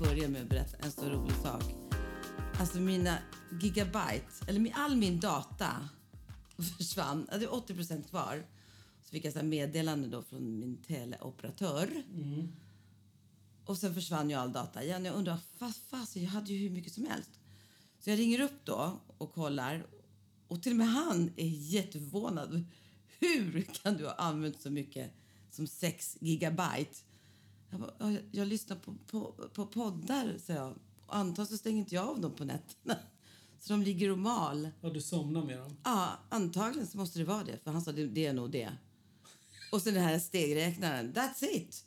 börja med att berätta en så rolig sak. Alltså mina gigabyte, eller all min data försvann. Ja, Det är 80 procent kvar. Så fick jag så meddelande då från min teleoperatör. Och sen försvann ju all data igen. Jag undrar, fast, fast jag hade ju hur mycket som helst. Så jag ringer upp då och kollar. Och till och med han är jätteförvånad. Hur kan du ha använt så mycket som 6 gigabyte? Jag, bara, "Ja, jag, jag lyssnar på, på, på poddar, sa jag. Antagligen så stänger inte jag av dem på nätterna. Så de ligger och mal. Ja, du somnar med dem. Ja, antagligen så måste det vara det. För han sa det, det är nog det. Och sen den här stegräknaren. That's it!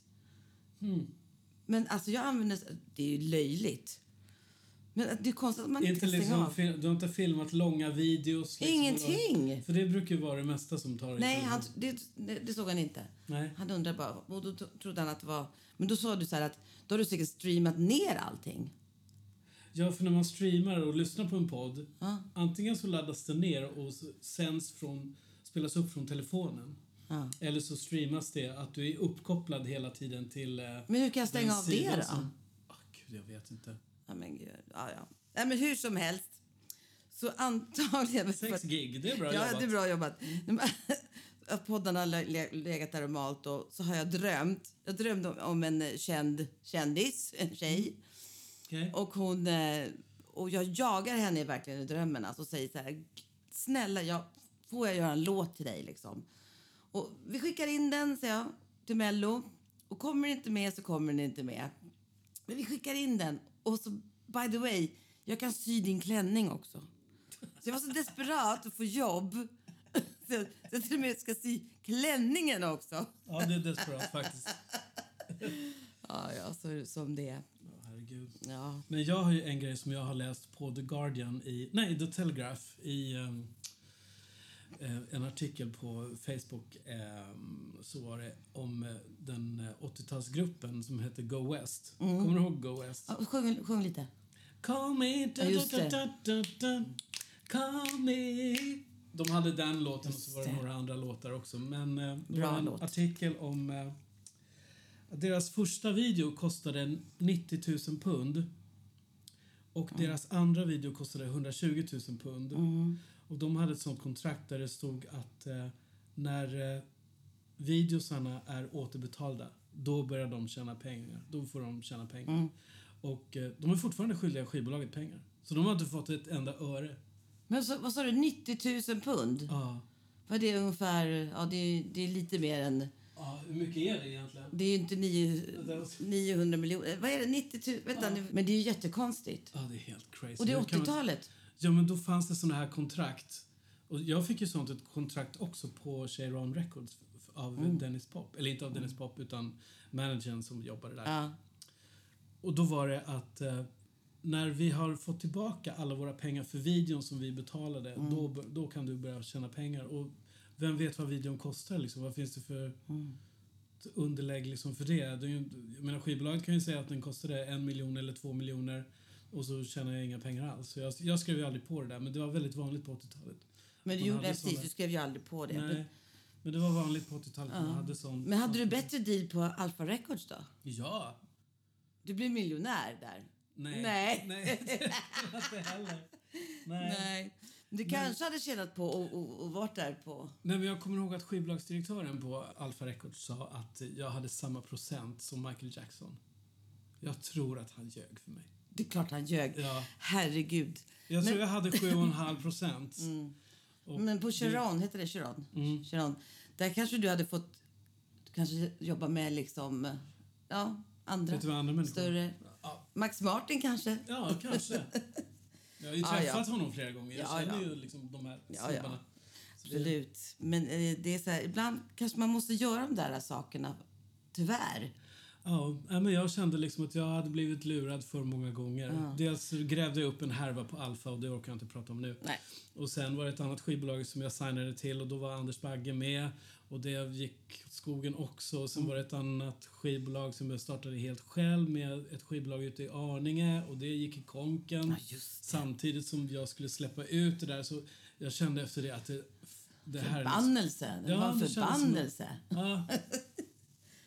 Men alltså jag använder... Det är ju löjligt. Men det är konstigt att man inte Inte liksom, av. du har inte filmat långa videos? Liksom, Ingenting. För det brukar ju vara det mesta som tar Nej, han, det, det, såg han inte. Nej. Han undrade bara. Och då trodde han att det var... Men då sa du så här att då har du säkert streamat ner allting. Ja, för när man streamar och lyssnar på en podd, Ja. antingen så laddas det ner och sänds från, spelas upp från telefonen. Ja. Eller så streamas det att du är uppkopplad hela tiden till... eh, Men hur kan jag stänga den av det då? Som, Ah, gud, jag vet inte. Ja, men gud. Ja, ja. Nej, men hur som helst. Så antagligen... Sex gig, det är bra ja, jobbat. det är bra jobbat. Att poddarna har le- legat där och malt och så har jag drömt. Jag drömde om- en känd kändis, en tjej. Okej. Och hon... eh, Och jag jagar henne verkligen i drömmen alltså, och säger så här... Snälla, jag, får jag göra en låt till dig liksom? Och vi skickar in den, säger jag, till Mello. Och kommer den inte med så kommer den inte med. Men vi skickar in den. Och så, by the way, jag kan sy din klänning också. Så jag var så desperat att få jobb. Så jag, till och med ska sy klänningen också. Ja, det är desperat faktiskt. Ja, ja, så som det är. Ja, herregud. Ja. Men jag har ju en grej som jag har läst på The Guardian i... Nej, The Telegraph i... eh, en artikel på Facebook ehm, så var det om eh, den eh, 80-talsgruppen som heter Go West. Kommer du ihåg Go West? Ja, sjung, sjung lite. Call me, da, Ja, just da, det. da, da, da, call me. De hade den låten och så var det några andra låtar också. Men eh, det var en låt. artikel om eh, att deras första video kostade 90 000 pund. Och deras andra video kostade 120 000 pund. Mm. Och de hade ett sånt kontrakt där det stod att eh, när eh, videosarna är återbetalda, då börjar de tjäna pengar. Då får de tjäna pengar. Mm. Och eh, de är fortfarande skyldiga skivbolaget pengar. Så de har inte fått ett enda öre. Men så, vad sa du, 90 000 pund? Ja. Vad är det ungefär? Ja, det är, det är lite mer än... Ja, hur mycket är det egentligen? Det är ju inte nio, Det var- 900 miljoner. Vad är det? 90 000? Vänta nu. Men det är ju jättekonstigt. Ja, det är helt crazy. Och det är Hur kan man- 80-talet. Ja, men då fanns det såna här kontrakt. Och jag fick ju sånt ett kontrakt också på Cheiron Records av Mm. Dennis Pop. Eller inte av Dennis Pop, utan managern som jobbade där. Ja. Och då var det att eh, när vi har fått tillbaka alla våra pengar för videon som vi betalade, Mm. då, då kan du börja tjäna pengar. Och vem vet vad videon kostar liksom? Vad finns det för Mm. underlägg liksom för det? det är ju, jag menar, skivbolaget kan ju säga att den kostade en miljon eller två miljoner och så tjänar jag inga pengar alls. Så jag, jag skrev ju aldrig på det där, men det var väldigt vanligt på 80-talet. Men du gjorde precis, du skrev ju aldrig på det. Nej, men det var vanligt på 80-talet. Man hade sån, Men hade du bättre deal på Alpha Records då? Ja! Du blev miljonär där. Nej. Nej. Nej, inte heller. Nej. Nej. Du kanske hade tjänat på och, och, och varit där på... Nej, men jag kommer ihåg att skivbolagsdirektören på Alpha Records sa att jag hade samma procent som Michael Jackson. Jag tror att han ljög för mig. Det är klart han ljög. Ja. Herregud. Jag tror Men- jag hade 7,5 procent. Och Men på det- Chiron, heter det Chiron? Mm. Chiron. Där kanske du hade fått kanske jobba med liksom, ja, andra större... Ja, Max Martin kanske? ja, kanske. Jag har ju Ja, träffat ja. honom flera gånger. Jag Ja, känner ja. ju liksom de här Ja, ja. snubbarna. Absolut. Men eh, det är så här, ibland kanske man måste göra de där sakerna, tyvärr. Ja, men jag kände liksom att jag hade blivit lurad för många gånger. Dels grävde jag upp en härva på Alfa och det orkar jag inte prata om nu. Nej. Och sen var det ett annat skivbolag som jag signade till och då var Anders Bagge med och det gick åt skogen också. Sen mm. var det ett annat skivbolag som jag startade helt själv med ett skivbolag ute i Arninge och det gick i konken. Ja, samtidigt som jag skulle släppa ut det där så jag kände efter det att det, det här... Förbannelse! Det var en förbannelse! Det ja.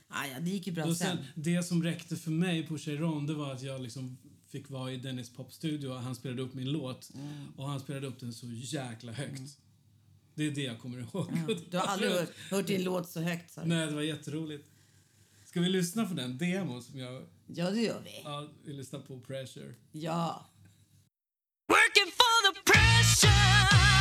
Ah, ja, det gick ju bra sen, sen. Det som räckte för mig på Cheiron, det var att jag liksom fick vara i Dennis popstudio och han spelade upp min låt. Mm. Och han spelade upp den så jäkla högt. Mm. Det är det jag kommer ihåg. Ja, du har aldrig hört, hört din låt så högt? Så. Nej, det var jätteroligt. Ska vi lyssna på den demo som jag... Ja, det gör vi. Ja, vi lyssnar på Pressure. Ja. Working for the pressure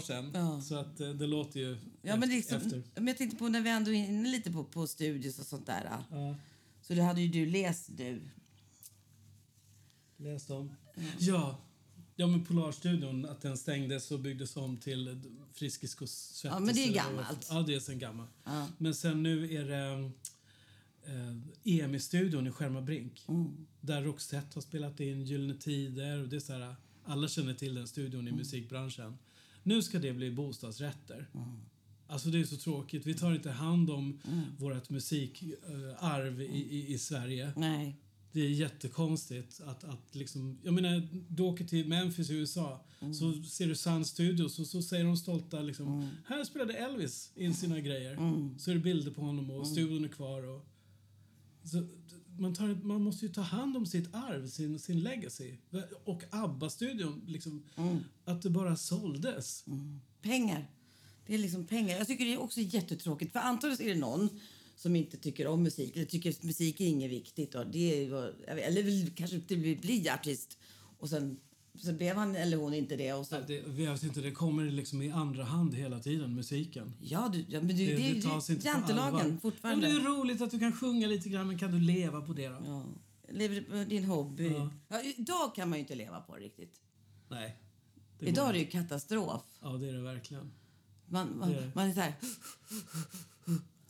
år sedan. Ja. Så att eh, det låter ju ja, men liksom, efter. Men jag tänkte på när vi ändå är inne lite på, på studios och sånt där. Ja. Så det hade ju du läst nu. Läst om? Ja. Ja, men Polarstudion, att den stängdes och byggdes om till Friskis och Svettis. Ja, men det är gammalt. Ja, det är sen gammalt. Ja. Men sen nu är det eh, EMI-studion i Skärmarbrink. Mm. Där Roxette har spelat in Gyllene Tider och det är så här, alla känner till den studion i mm. musikbranschen. Nu ska det bli bostadsrätter. Mm. Alltså det är så tråkigt. Vi tar inte hand om mm. vårt musikarv i, i, i Sverige. Nej. Det är jättekonstigt att, att liksom... Jag menar, du åker till Memphis i USA mm. så ser du Sun Studios och så säger de stolta liksom mm. Här spelade Elvis in sina grejer. Mm. Så är det bilder på honom och mm. studion är kvar och... Så, man, tar, man måste ju ta hand om sitt arv, sin, sin legacy. Och ABBA-studion, liksom, att det bara såldes. Pengar. Det är liksom pengar. Jag tycker det är också jättetråkigt. För antagligen är det någon som inte tycker om musik eller tycker att musik är inget viktigt. Och det är, eller vill kanske inte bli, bli artist och sen, sen blev han eller hon inte det. Och så, Det, vi vet inte, det kommer liksom i andra hand hela tiden, musiken. ja, du, ja, men du, det, Det, är det tas inte jantelagen fortfarande. Ja, men det är roligt att du kan sjunga lite grann, men kan du leva på det då? Ja. Lever på din hobby. Ja. Ja, idag kan man ju inte leva på det riktigt. Nej. Det idag är det ju katastrof. Ja, det är det verkligen. Man, man, är man är så här...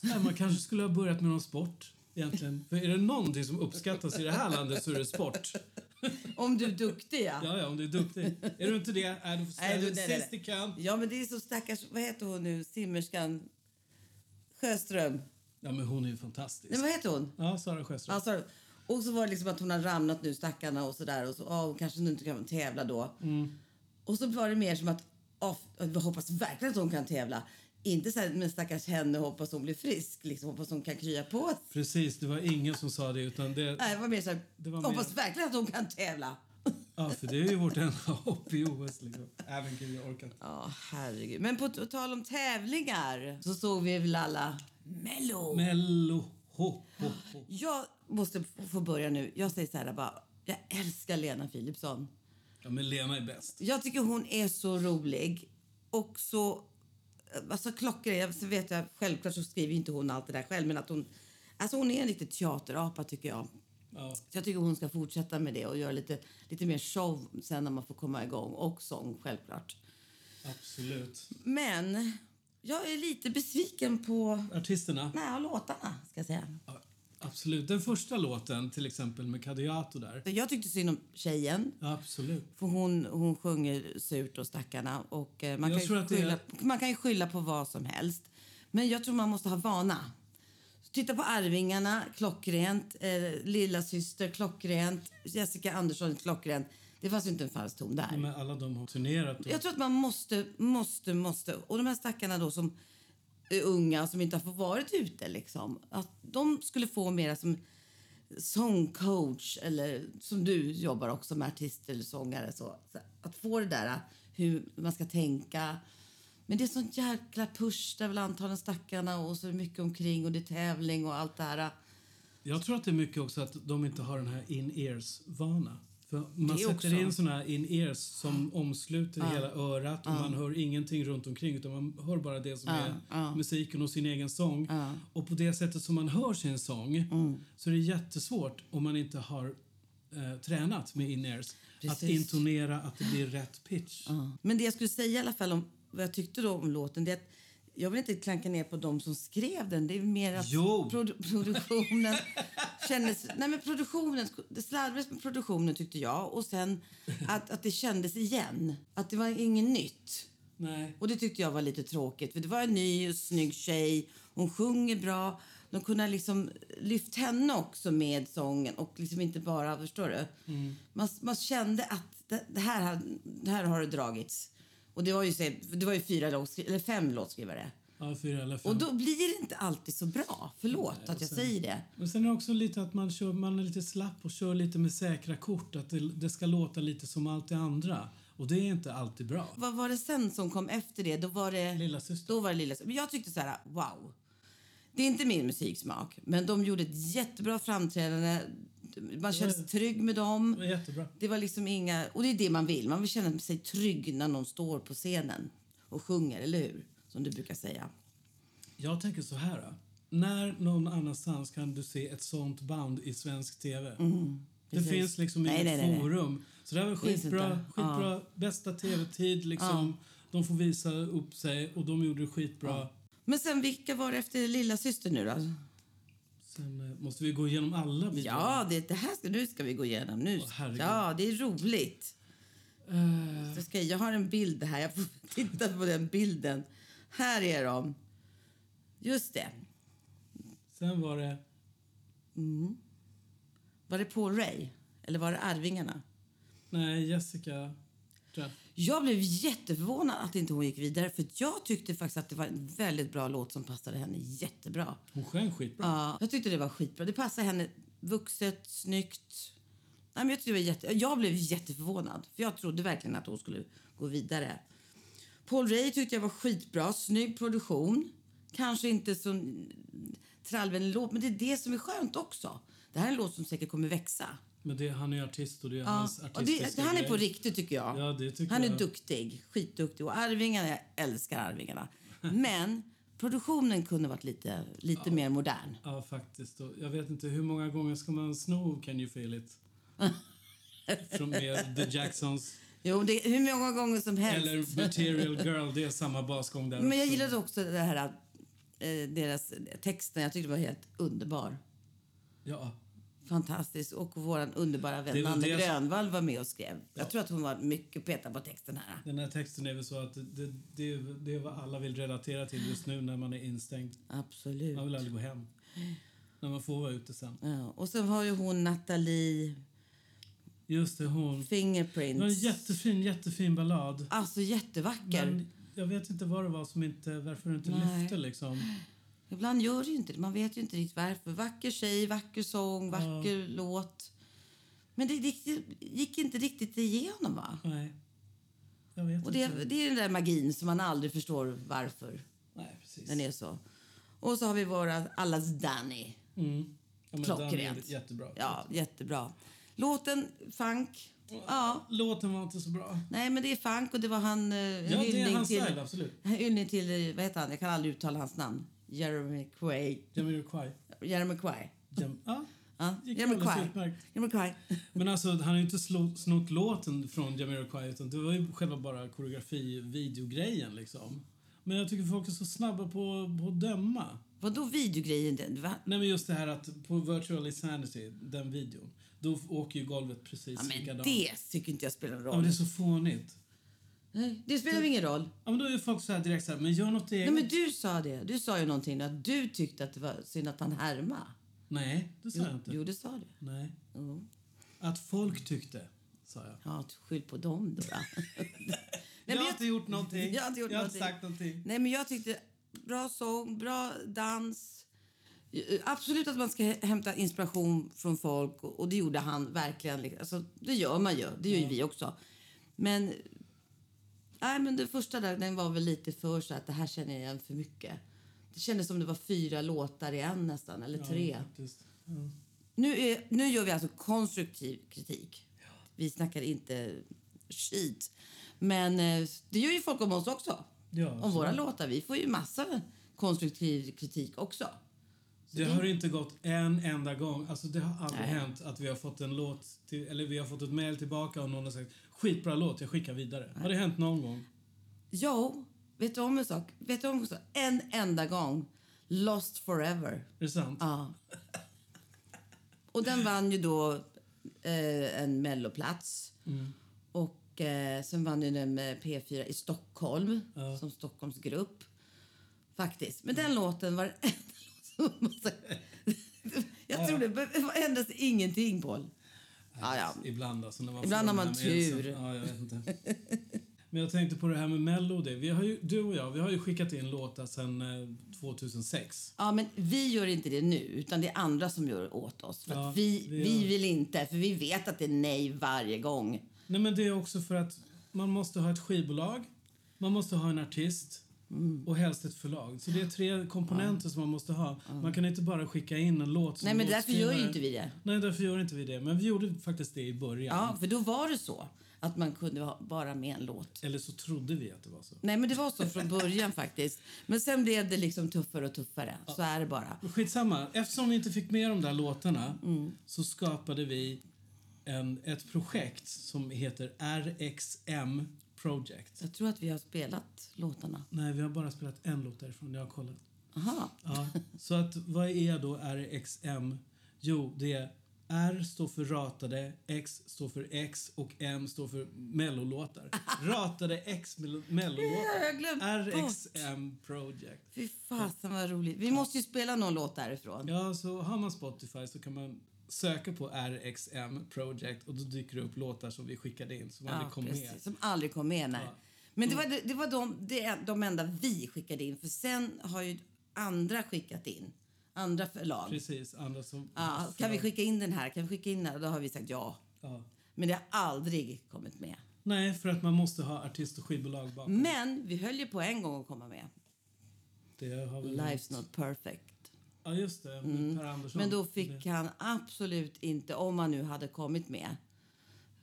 Nej, man kanske skulle ha börjat med någon sport egentligen. För är det någonting som uppskattas i det här landet så är det sport. Om du är duktig, ja. Ja, ja, om du är duktig. Är du inte det, är du ställa dig sist i kön. Ja, men det är så stackars... Vad heter hon nu? Simmerskan? Sjöström. Ja, men hon är ju fantastisk. Nej, vad heter hon? Ja, Sara Sjöström. Alltså, och så var det liksom att hon har ramlat nu, stackarna, och så där. Och så, ja, hon kanske nu inte kan tävla då. Och så var det mer som att, ja, jag hoppas verkligen att hon kan tävla. Inte så här, men stackars henne, hoppas hon blir frisk. Liksom, hoppas hon kan krya på. Precis, det var ingen som sa det, utan det... Nej, det var mer så här, Det var hoppas mer- verkligen att hon kan tävla. Ja, för det är ju vårt enda hopp i OS liksom. Även gud, jag orkar inte. Ja, herregud. Men på tal om tävlingar så såg vi väl alla Mello. Mello, ho, ho, ho. Jag måste få börja nu. Jag säger så här bara. Jag älskar Lena Philipsson. Ja, men Lena är bäst. Jag tycker hon är så rolig och så alltså klockren. Jag så vet jag självklart så skriver inte hon allt det där själv men att hon alltså hon är en riktig teaterapa tycker jag. Ja. Så jag tycker hon ska fortsätta med det och göra lite lite mer show sen när man får komma igång och sång självklart. Absolut. Men jag är lite besviken på Artisterna? nej, låtarna ska jag säga. Absolut. Den första låten, till exempel med Kadiato där. Jag tyckte synd om tjejen. Absolut. För hon, hon sjunger surt och stackarna. Och eh, man, Jag kan det är- skylla, man kan ju skylla på vad som helst. Men jag tror man måste ha vana. Titta på Arvingarna, klockrent. Eh, Lilla syster, klockrent. Jessica Andersson, klockrent. Det fanns inte en falsk ton där. Men alla de har turnerat. Och... Jag tror att man måste, måste, måste... Och de här stackarna då som unga som inte har fått varit ute liksom. Att de skulle få mera som sångcoach eller som du jobbar också med artister eller sångare. Så, så att få det där hur man ska tänka. Men det är sån jäkla push där väl antagligen stackarna och så är det mycket omkring och det är tävling och allt det här. Jag tror att det är mycket också att de inte har den här in-ears-vana. För man sätter också. in såna här in-ears som omsluter hela örat och man hör ingenting runt omkring utan man hör bara det som är ja. musiken och sin egen sång. Och på det sättet som man hör sin sång Mm. så är det jättesvårt om man inte har eh, tränat med in-ears. Att intonera att det blir rätt pitch. Men det jag skulle säga i alla fall om vad jag tyckte då om låten det är att jag vill inte klanka ner på dem som skrev den. Det är mer att produ- produktionen kändes... Nej, men produktionen... Det slarvades med produktionen, tyckte jag. Och sen att, att det kändes igen. Att det var inget nytt. Nej. Och det tyckte jag var lite tråkigt. För det var en ny och snygg tjej. Hon sjunger bra. De kunde ha liksom lyft henne också med sången och liksom inte bara, förstår du? Man, man kände att det, det, här, har- det här har det dragits. Och det var ju, det var ju fyra låtskri- eller fem låtskrivare. Ja, fyra eller fem. Och då blir det inte alltid så bra. Förlåt Nej, att och jag sen- säger det. Men sen är det också lite att man, kör, man är lite slapp och kör lite med säkra kort. Att det, det ska låta lite som allt det andra. Och det är inte alltid bra. Vad var det sen som kom efter det? Då var det... Lilla syster. Då var det lilla Men jag tyckte så här, wow. Det är inte min musiksmak, men de gjorde ett jättebra framträdande. Man kände sig trygg med Det dem. var jättebra. Det var liksom inga... Och det är det man vill. Man vill känna sig trygg när någon står på scenen och sjunger, eller hur? Som du brukar säga. Jag tänker så här. då. När någon annanstans kan du se ett sånt band i svensk tv? det Mm, precis. finns liksom Nej, inget nej, nej, forum. Så det här var skitbra. skitbra Bästa tv-tid liksom. De får visa upp sig och de gjorde det skitbra. Men sen, vilka var det efter lilla syster nu då? Sen eh, måste vi gå igenom alla videor. Ja, det, det här ska, nu ska vi gå igenom. Nu. Åh, ja, det är roligt. Eh, Så ska, jag har en bild här. Jag får titta på den bilden. Här är de. Just det. sen var det... Var det Paul Ray? Eller var det Arvingarna? Nej, Jessica. Jag blev jätteförvånad att inte hon gick vidare. För jag tyckte faktiskt att det var en väldigt bra låt som passade henne jättebra. Hon sjöng skitbra. Ja, jag tyckte det var skitbra. Det passade henne vuxet, snyggt. Nej, men jag, tyckte det var jätte... jag blev jätteförvånad. För jag trodde verkligen att hon skulle gå vidare. Paul Ray tyckte jag var skitbra. Snygg produktion. Kanske inte så trallvänlig låt, men det är det som är skönt också. Det här är en låt som säkert kommer växa. Men det, han är artist och det är Ja. hans artistiska det, han är på riktigt tycker jag. Ja, tycker han är jag. duktig, skitduktig. Och Arvingarna, jag älskar Arvingarna. Men produktionen kunde varit lite, lite mer modern. Ja, faktiskt. Jag vet inte hur många gånger ska man sno Can you feel it? Från med The Jacksons. Jo, det, hur många gånger som helst. Eller Material Girl, det är samma basgång där Men jag också. gillade också det här, eh, deras texten. Jag tyckte det var helt underbar. Ja, Fantastisk. Och vår underbara vän det som- Grönvall var med och skrev. Jag Ja. tror att hon var mycket petad på texten här. den här texten är väl så att det, det, det, är- vad alla vill relatera till just nu när man är instängd. Absolut. Man vill aldrig gå hem. När man får vara ute sen. Ja. Och sen har ju hon Nathalie Just det, hon. Det var en Fingerprints. jättefin, jättefin ballad. Alltså jättevacker. Men jag vet inte vad det var som inte, varför det inte Nej. lyfte liksom. Ibland gör det ju inte det. Man vet ju inte riktigt varför. Vacker tjej, vacker sång, vacker låt. Men det gick, inte riktigt igenom va? Nej. Jag vet Och det, inte. det är den där magin som man aldrig förstår varför Nej, precis. den är så. Och så har vi våra allas Danny. Mm. Ja, Klockrent. Jättebra. Ja, jättebra. Låten funk. Ja, Låten var inte så bra. nej men det är funk och det var han... eh, en Ja, det är hyllning hans till, style, absolut. en hyllning till, eh, vad heter han? Jag kan aldrig uttala hans namn. Jeremy Quay. Jeremy Quay. Ja, Ja, Jeremy Quay. utmärkt. Jeremy Quay. Men alltså, han har ju inte snott låten från Jamiroquai utan det var ju själva bara koreografi-videogrejen liksom. Men jag tycker folk är så snabba på, på att döma. Vadå videogrejen? Den? Va? Nej men just det här att på Virtual Insanity, den videon, då åker ju golvet precis Ja, men likadant. det tycker inte jag spelar någon Ja, men roll. det är så fånigt. Nej, det spelar väl ingen roll. Ja men då är folk så här direkt så här, men gör något eget. Nej, men du sa det. Du sa ju någonting att du tyckte att det var synd att han härmade. Nej, det sa Jo, jag inte. jo, det sa du. Nej. Jo. Att folk tyckte, sa jag. Ja, skyll på dem då. Nej, jag men har inte gjort någonting. Jag har inte gjort jag har någonting. inte sagt någonting. Nej, men jag tyckte bra sång, bra dans. Absolut att man ska hä- hämta inspiration från folk och det gjorde han verkligen. Alltså, det gör man ju, det gör ju vi också. Men, nej, men det första där, den var väl lite för så att det här känner jag igen för mycket. Det kändes som det var fyra låtar i en nästan, eller tre. Ja. Ja. Nu, är, nu gör vi alltså konstruktiv kritik. Vi snackar inte skit. Men eh, det gör ju folk om oss också. Ja, om våra låtar. Vi får ju massa konstruktiv kritik också. Det har inte gått en enda gång. Alltså det har aldrig Nej. hänt att vi har fått en låt till, eller vi har fått ett mejl tillbaka och någon har sagt skitbra låt, jag skickar vidare. Har det hänt någon gång? Jo, vet du om en sak? Vet du om en sak? En enda gång. Lost forever. Är det sant? Ja. Och den vann ju då eh, en melloplats. Mm. Och eh, sen vann ju den med P4 i Stockholm Ja. som Stockholmsgrupp. Faktiskt. Men den låten var Jag tror det ändras ingenting, Paul. Ja, ja. Ibland alltså. När man Ibland har man tur. Ja, jag vet inte. Men jag tänkte på det här med Mello. Det. Vi har ju, du och jag, vi har ju skickat in låtar sedan eh, 2006. Ja, men vi gör inte det nu, utan det är andra som gör åt oss. För Ja, vi, vi vi vill inte, för vi vet att det är nej varje gång. Nej men det är också för att man måste ha ett skivbolag, man måste ha en artist Mm. och helst ett förlag. Så det är tre komponenter som man måste ha. Man kan inte bara skicka in en låt som Nej, men därför gör ju inte vi det. Nej, därför gör inte vi det. Men vi gjorde faktiskt det i början. Ja, för då var det så att man kunde ha bara med en låt. Eller så trodde vi att det var så. Nej, men det var så från början faktiskt. Men sen blev det liksom tuffare och tuffare. Så är det bara. Skitsamma. Eftersom vi inte fick med de där låtarna Mm. så skapade vi en, ett projekt som heter RXM Project. Jag tror att vi har spelat låtarna. Nej, vi har bara spelat en låt därifrån. Jag har kollat. Aha. Ja. Så att, vad är då RXM? Jo, det är R står för ratade, X står för X och M står för mellolåtar. Ratade X mellolåtar. RXM Project. Fy fasen vad roligt. Vi måste ju spela någon låt därifrån. Ja, så har man Spotify så kan man söker på RXM Project och då dyker det upp låtar som vi skickade in som aldrig kom precis. med. Som aldrig kom med, nej. Ja. Men det var, det, det var de, det, de enda vi skickade in. För sen har ju andra skickat in. Andra förlag. Precis, andra som... Ja, kan vi skicka in den här? Kan vi skicka in den här? Då har vi sagt ja. Ja. Men det har aldrig kommit med. Nej, för att man måste ha artist och skivbolag bakom. Men vi höll ju på en gång att komma med. Det har väl Life's not perfect. Ja, just det. med Per Andersson. Men då fick han absolut inte, om han nu hade kommit med,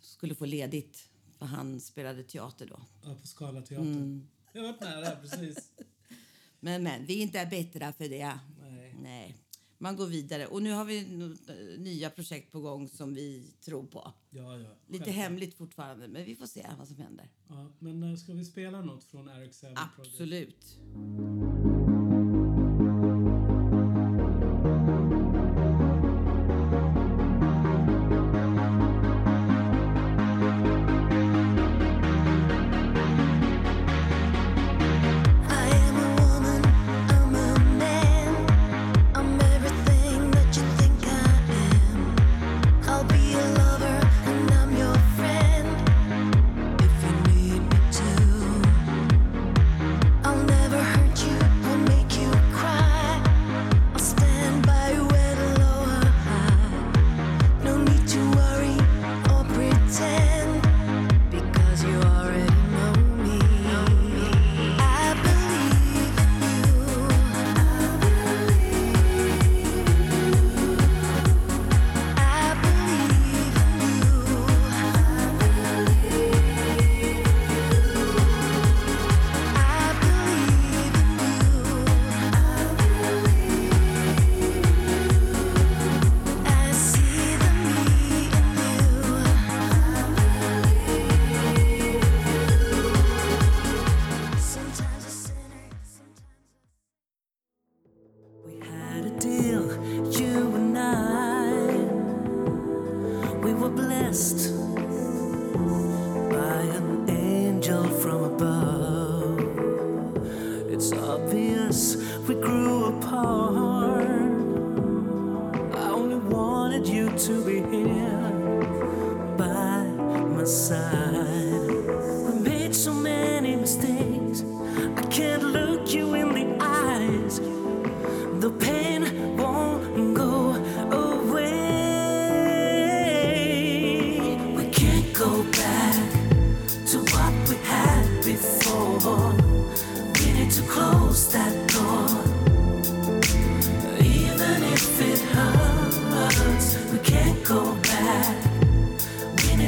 skulle få ledigt. För han spelade teater då. Ja, på Skala teater. Mm. Jag varit nära, precis. Men, men, vi är inte bättre för det. Nej. Nej. Man går vidare. Och nu har vi eh, nya projekt på gång som vi tror på. Ja, ja. Lite hemligt fortfarande, men vi får se vad som händer. Ja, men eh, ska vi spela något från RXM Project? Absolut. I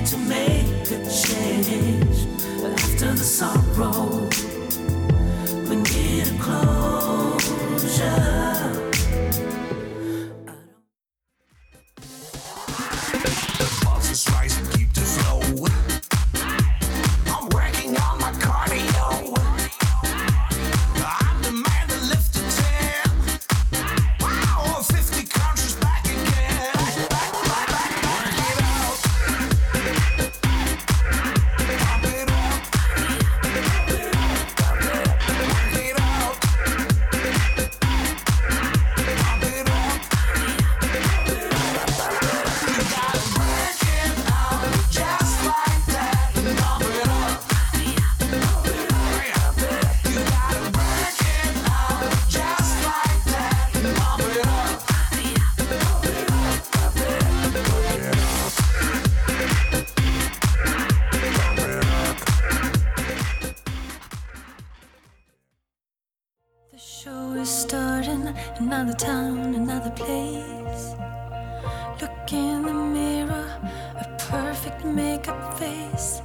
to make a change after the sorrow. Look in the mirror, a perfect makeup face,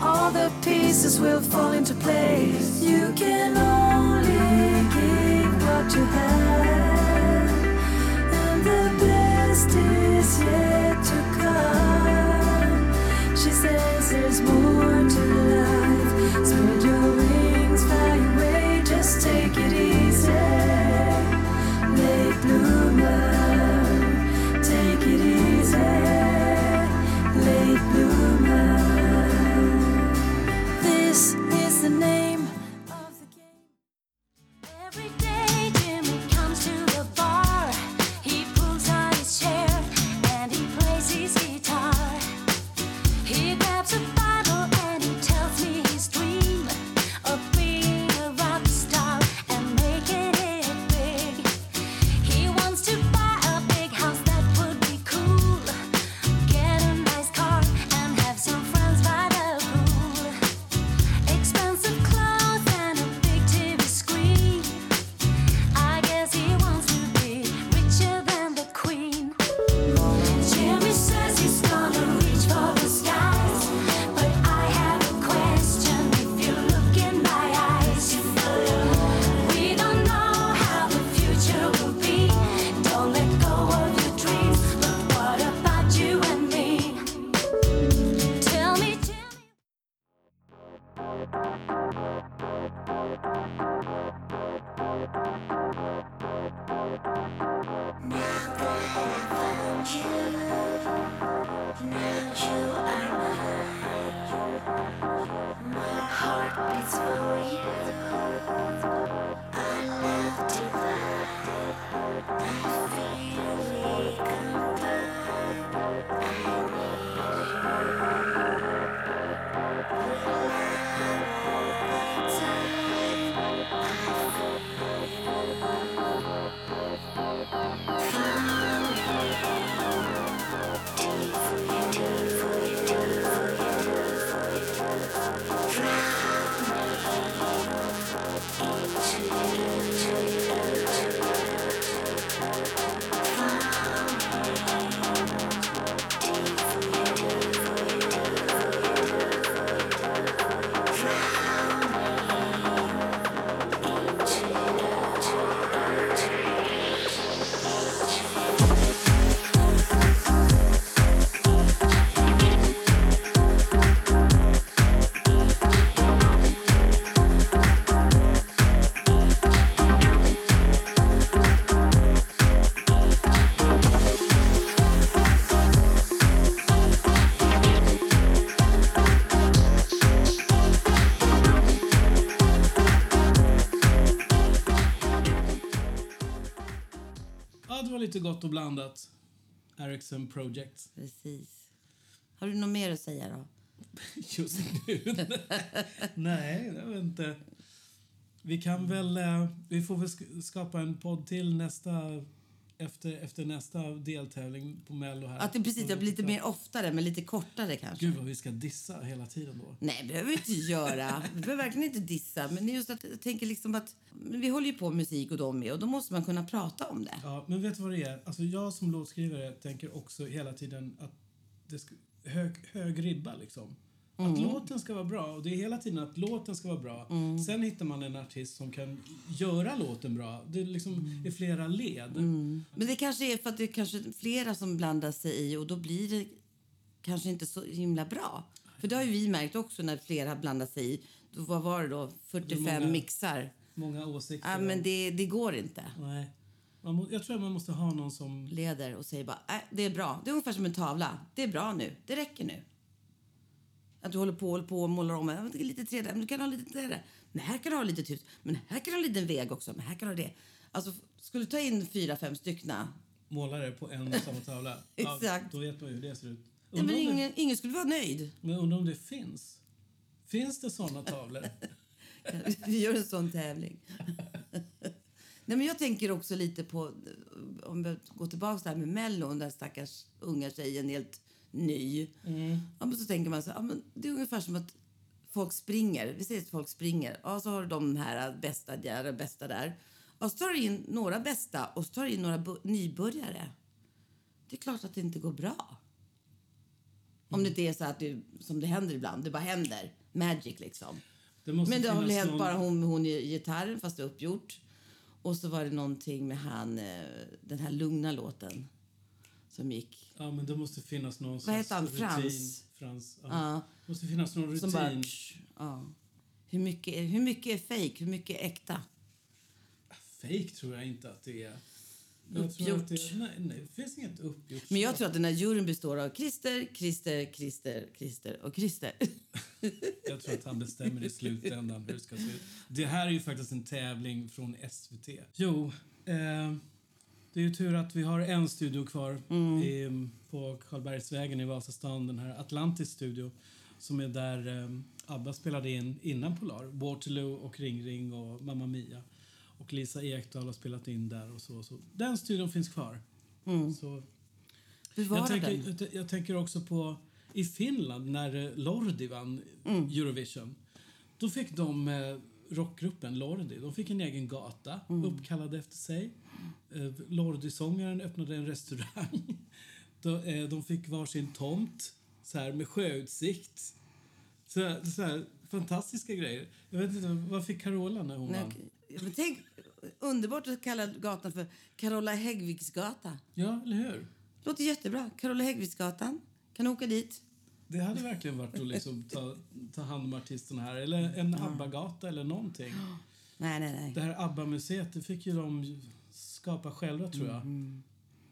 all the pieces will fall into place. Gott och blandat. Ericsson Project. Precis. Har du något mer att säga då? Just nu? Nej, jag vet inte. Vi kan väl... eh, Vi får väl sk- skapa en podd till nästa... Efter, efter nästa deltävling på Mello här. Att det precis det blir lite mer oftare, men lite kortare kanske. Gud vad vi ska dissa hela tiden då. Nej, det behöver vi inte göra. Vi behöver verkligen inte dissa. Men just att jag tänker liksom att vi håller ju på med musik och de med och då måste man kunna prata om det. Ja, men vet du vad det är? Alltså jag som låtskrivare tänker också hela tiden att det ska, hög, hög ribba liksom. Att låten ska vara bra. Och det är hela tiden att låten ska vara bra. Sen hittar man en artist som kan göra låten bra. Det är liksom i flera led. Men det kanske är för att det är kanske flera som blandar sig i och då blir det kanske inte så himla bra. För det har vi märkt också när flera blandar sig i. Då vad var det då, 45 många- mixar. Många åsikter. Ja, men det, det går inte. Nej. Må, jag tror att man måste ha någon som... Leder och säger bara, äh, det är bra. Det är ungefär som en tavla. Det är bra nu. Det räcker nu. Att du håller på, håller på och målar om. Ja, det är Lite träd, men du kan ha lite träd. Men här kan du ha lite hus. Men här kan du ha en liten väg också. Men här kan du ha det. Alltså, skulle du ta in fyra, fem styckna. målare på en och samma tavla. Exakt. då vet man ju hur det ser ut. Ja, men Undrar om, ingen, ingen skulle vara nöjd. det, men undrar om det finns? Finns det såna tavlor? Vi gör en sån tävling. Nej, men jag tänker också lite på, om vi går tillbaka till det här med Mello, den där stackars unga tjejen, helt ny. Ja, men så tänker man så, ja, men det är ungefär som att folk springer. Vi säger att folk springer. Ja, så har du de här bästa där och bästa där. Och så tar du in några bästa och så tar du in några nybörjare. Det är klart att det inte går bra. Om det inte är så att du, som det händer ibland, det bara händer. Magic liksom. Det Men det har väl hänt någon- bara hon, hon i gitarren, fast det är uppgjort. Och så var det någonting med han, eh, den här lugna låten som gick. Ja, men det måste finnas någon Vad heter han? rutin. Frans? Frans. Ja. Ja. Det måste finnas någon rutin. Som bara... Ja. Hur, mycket, är- hur mycket är fake? Hur mycket är äkta? Fake tror jag inte att det är. Jag Uppgjort. det, nej, nej, det finns inget uppgjort. Men jag tror att den här juryn består av Christer, Christer, Christer, Christer och Christer. Jag tror att han bestämmer i slutändan hur det ska se ut. Det här är ju faktiskt en tävling från SVT. Jo, eh, det är ju tur att vi har en studio kvar Mm. i, på Karlbergsvägen i Vasastan, den här Atlantis studio som är där eh, ABBA spelade in innan Polar. Waterloo och Ring Ring och Mamma Mia. Och Lisa Ekdahl har spelat in där och så. så. Den studion finns kvar. Så Bevara jag, tänker, jag, jag tänker också på i Finland när Lordi vann Mm. Eurovision. Då fick de, eh, rockgruppen Lordi, de fick en egen gata Mm. uppkallad efter sig. Eh, Lordi-sångaren öppnade en restaurang. de, eh, de fick varsin tomt så här, med sjöutsikt. Så, så här, fantastiska grejer. Jag vet inte, vad fick Carola när hon Nej, vann? tänk, underbart att kalla gatan för Carola Häggviks gata. Ja, eller hur? Låter jättebra. Carola Häggviksgatan. Kan du åka dit? Det hade verkligen varit att liksom ta, ta hand om artisterna här. Eller en ABBA-gata eller någonting. Nej, nej, nej. Det här ABBA-museet, det fick ju de skapa själva tror jag.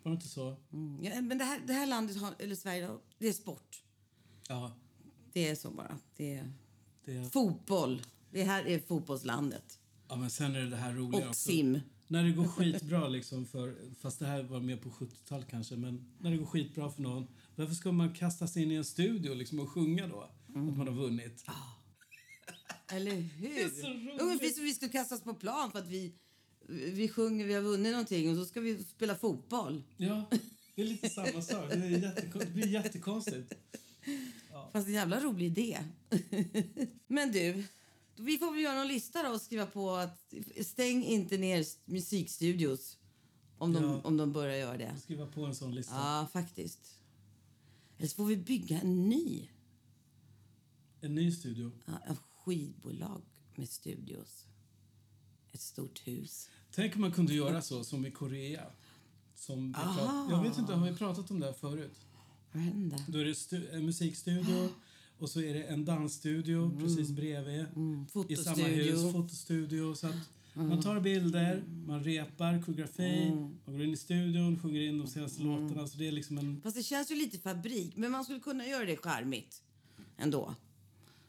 Var det inte så? Mm. Ja, men det här, det här landet, har, eller Sverige, det är sport. Ja. Det är så bara. Det är Det, fotboll. Det här är fotbollslandet. ja, men sen är det det här roliga Och också. sim. När det går skitbra, liksom för, fast det här var mer på 70-talet kanske, men när det går skitbra för någon, varför ska man kasta sig in i en studio liksom och sjunga då? Att man har vunnit? Eller hur? är så roligt. Ungefär som vi skulle kastas på plan för att vi, vi sjunger, vi har vunnit någonting och så ska vi spela fotboll. Ja, det är lite samma sak. Det, är jättekon- det blir jättekonstigt. Fast en jävla rolig idé. Men du, vi får väl göra någon lista då och skriva på att stäng inte ner musikstudios om de, Ja. om de börjar göra det. Skriva på en sån lista. Ja, faktiskt. Eller så får vi bygga en ny. En ny studio. Ja, en skivbolag med studios. Ett stort hus. Tänk om man kunde göra så som i Korea. Som prat, jag vet inte, har vi pratat om det här förut? Vad hände? Då är det stu, en musikstudio och så är det en dansstudio precis bredvid. I samma hus, Fotostudio. fotostudio. Så att Man tar bilder, man repar koreografi, man går in i studion, sjunger in de senaste låtarna. Så det är liksom en... Fast det känns ju lite fabrik. Men man skulle kunna göra det charmigt ändå.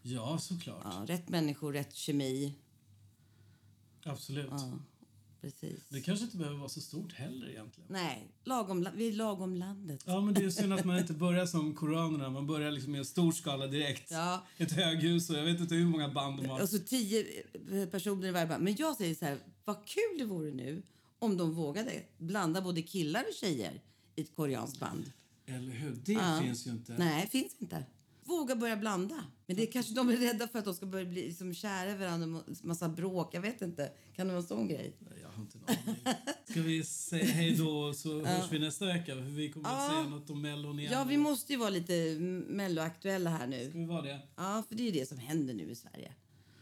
Ja, såklart. Ja, rätt människor, rätt kemi. Absolut. Ja, precis. Det kanske inte behöver vara så stort heller egentligen. Nej, lagom, la- vi är lagom landet. Ja, men det är synd att man inte börjar som koreanerna. Man börjar liksom i en stor skala direkt. Ja. Ett höghus och jag vet inte hur många band de har. Och så tio eh, personer i varje band. Men jag säger så här, vad kul det vore nu om de vågade blanda både killar och tjejer i ett koreanskt band. Eller hur? Det Ja. finns ju inte. Nej, finns inte. Våga börja blanda. Men det är kanske de är rädda för att de ska börja bli liksom kära i varandra och massa bråk. Jag vet inte. Kan det vara en sån grej? Jag har inte en aning. Ska vi säga hej då så hörs vi nästa vecka? För vi kommer att Ja. säga något om Mellon igen. Ja, vi måste ju vara lite melloaktuella här nu. Ska vi vara det? Ja, för det är ju det som händer nu i Sverige.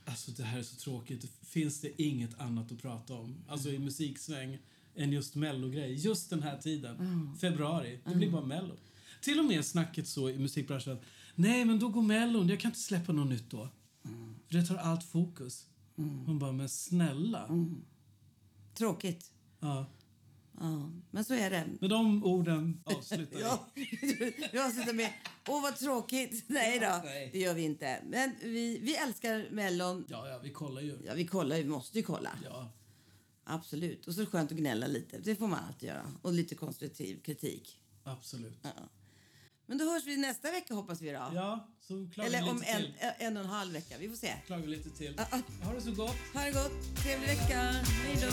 Alltså det här är så tråkigt. Finns det inget annat att prata om? Alltså i musiksväng än just mellogrej. Just den här tiden. Februari. Det blir bara mello. Till och med snacket så i musikbranschen att nej men då går mellon, jag kan inte släppa något nytt då. För det tar allt fokus. Mm. Man bara, men snälla. Tråkigt. Ja. Ja, men så är det. Med de orden avslutar. Ja, vi avslutar med åh vad tråkigt. Nej då, Nej. det gör vi inte. Men vi, vi älskar Mellon. Ja, ja, vi kollar ju. Ja, vi kollar, vi måste ju kolla. Ja, Absolut. Och så är det skönt att gnälla lite. Det får man alltid göra. Och lite konstruktiv kritik. absolut. Men då hörs vi nästa vecka hoppas vi då. Ja, så klagar Eller vi om en, till. en och en halv vecka. Vi får se. Klagar lite till. Ja, Ha det så gott. Ha det gott. Trevlig vecka. Hej då.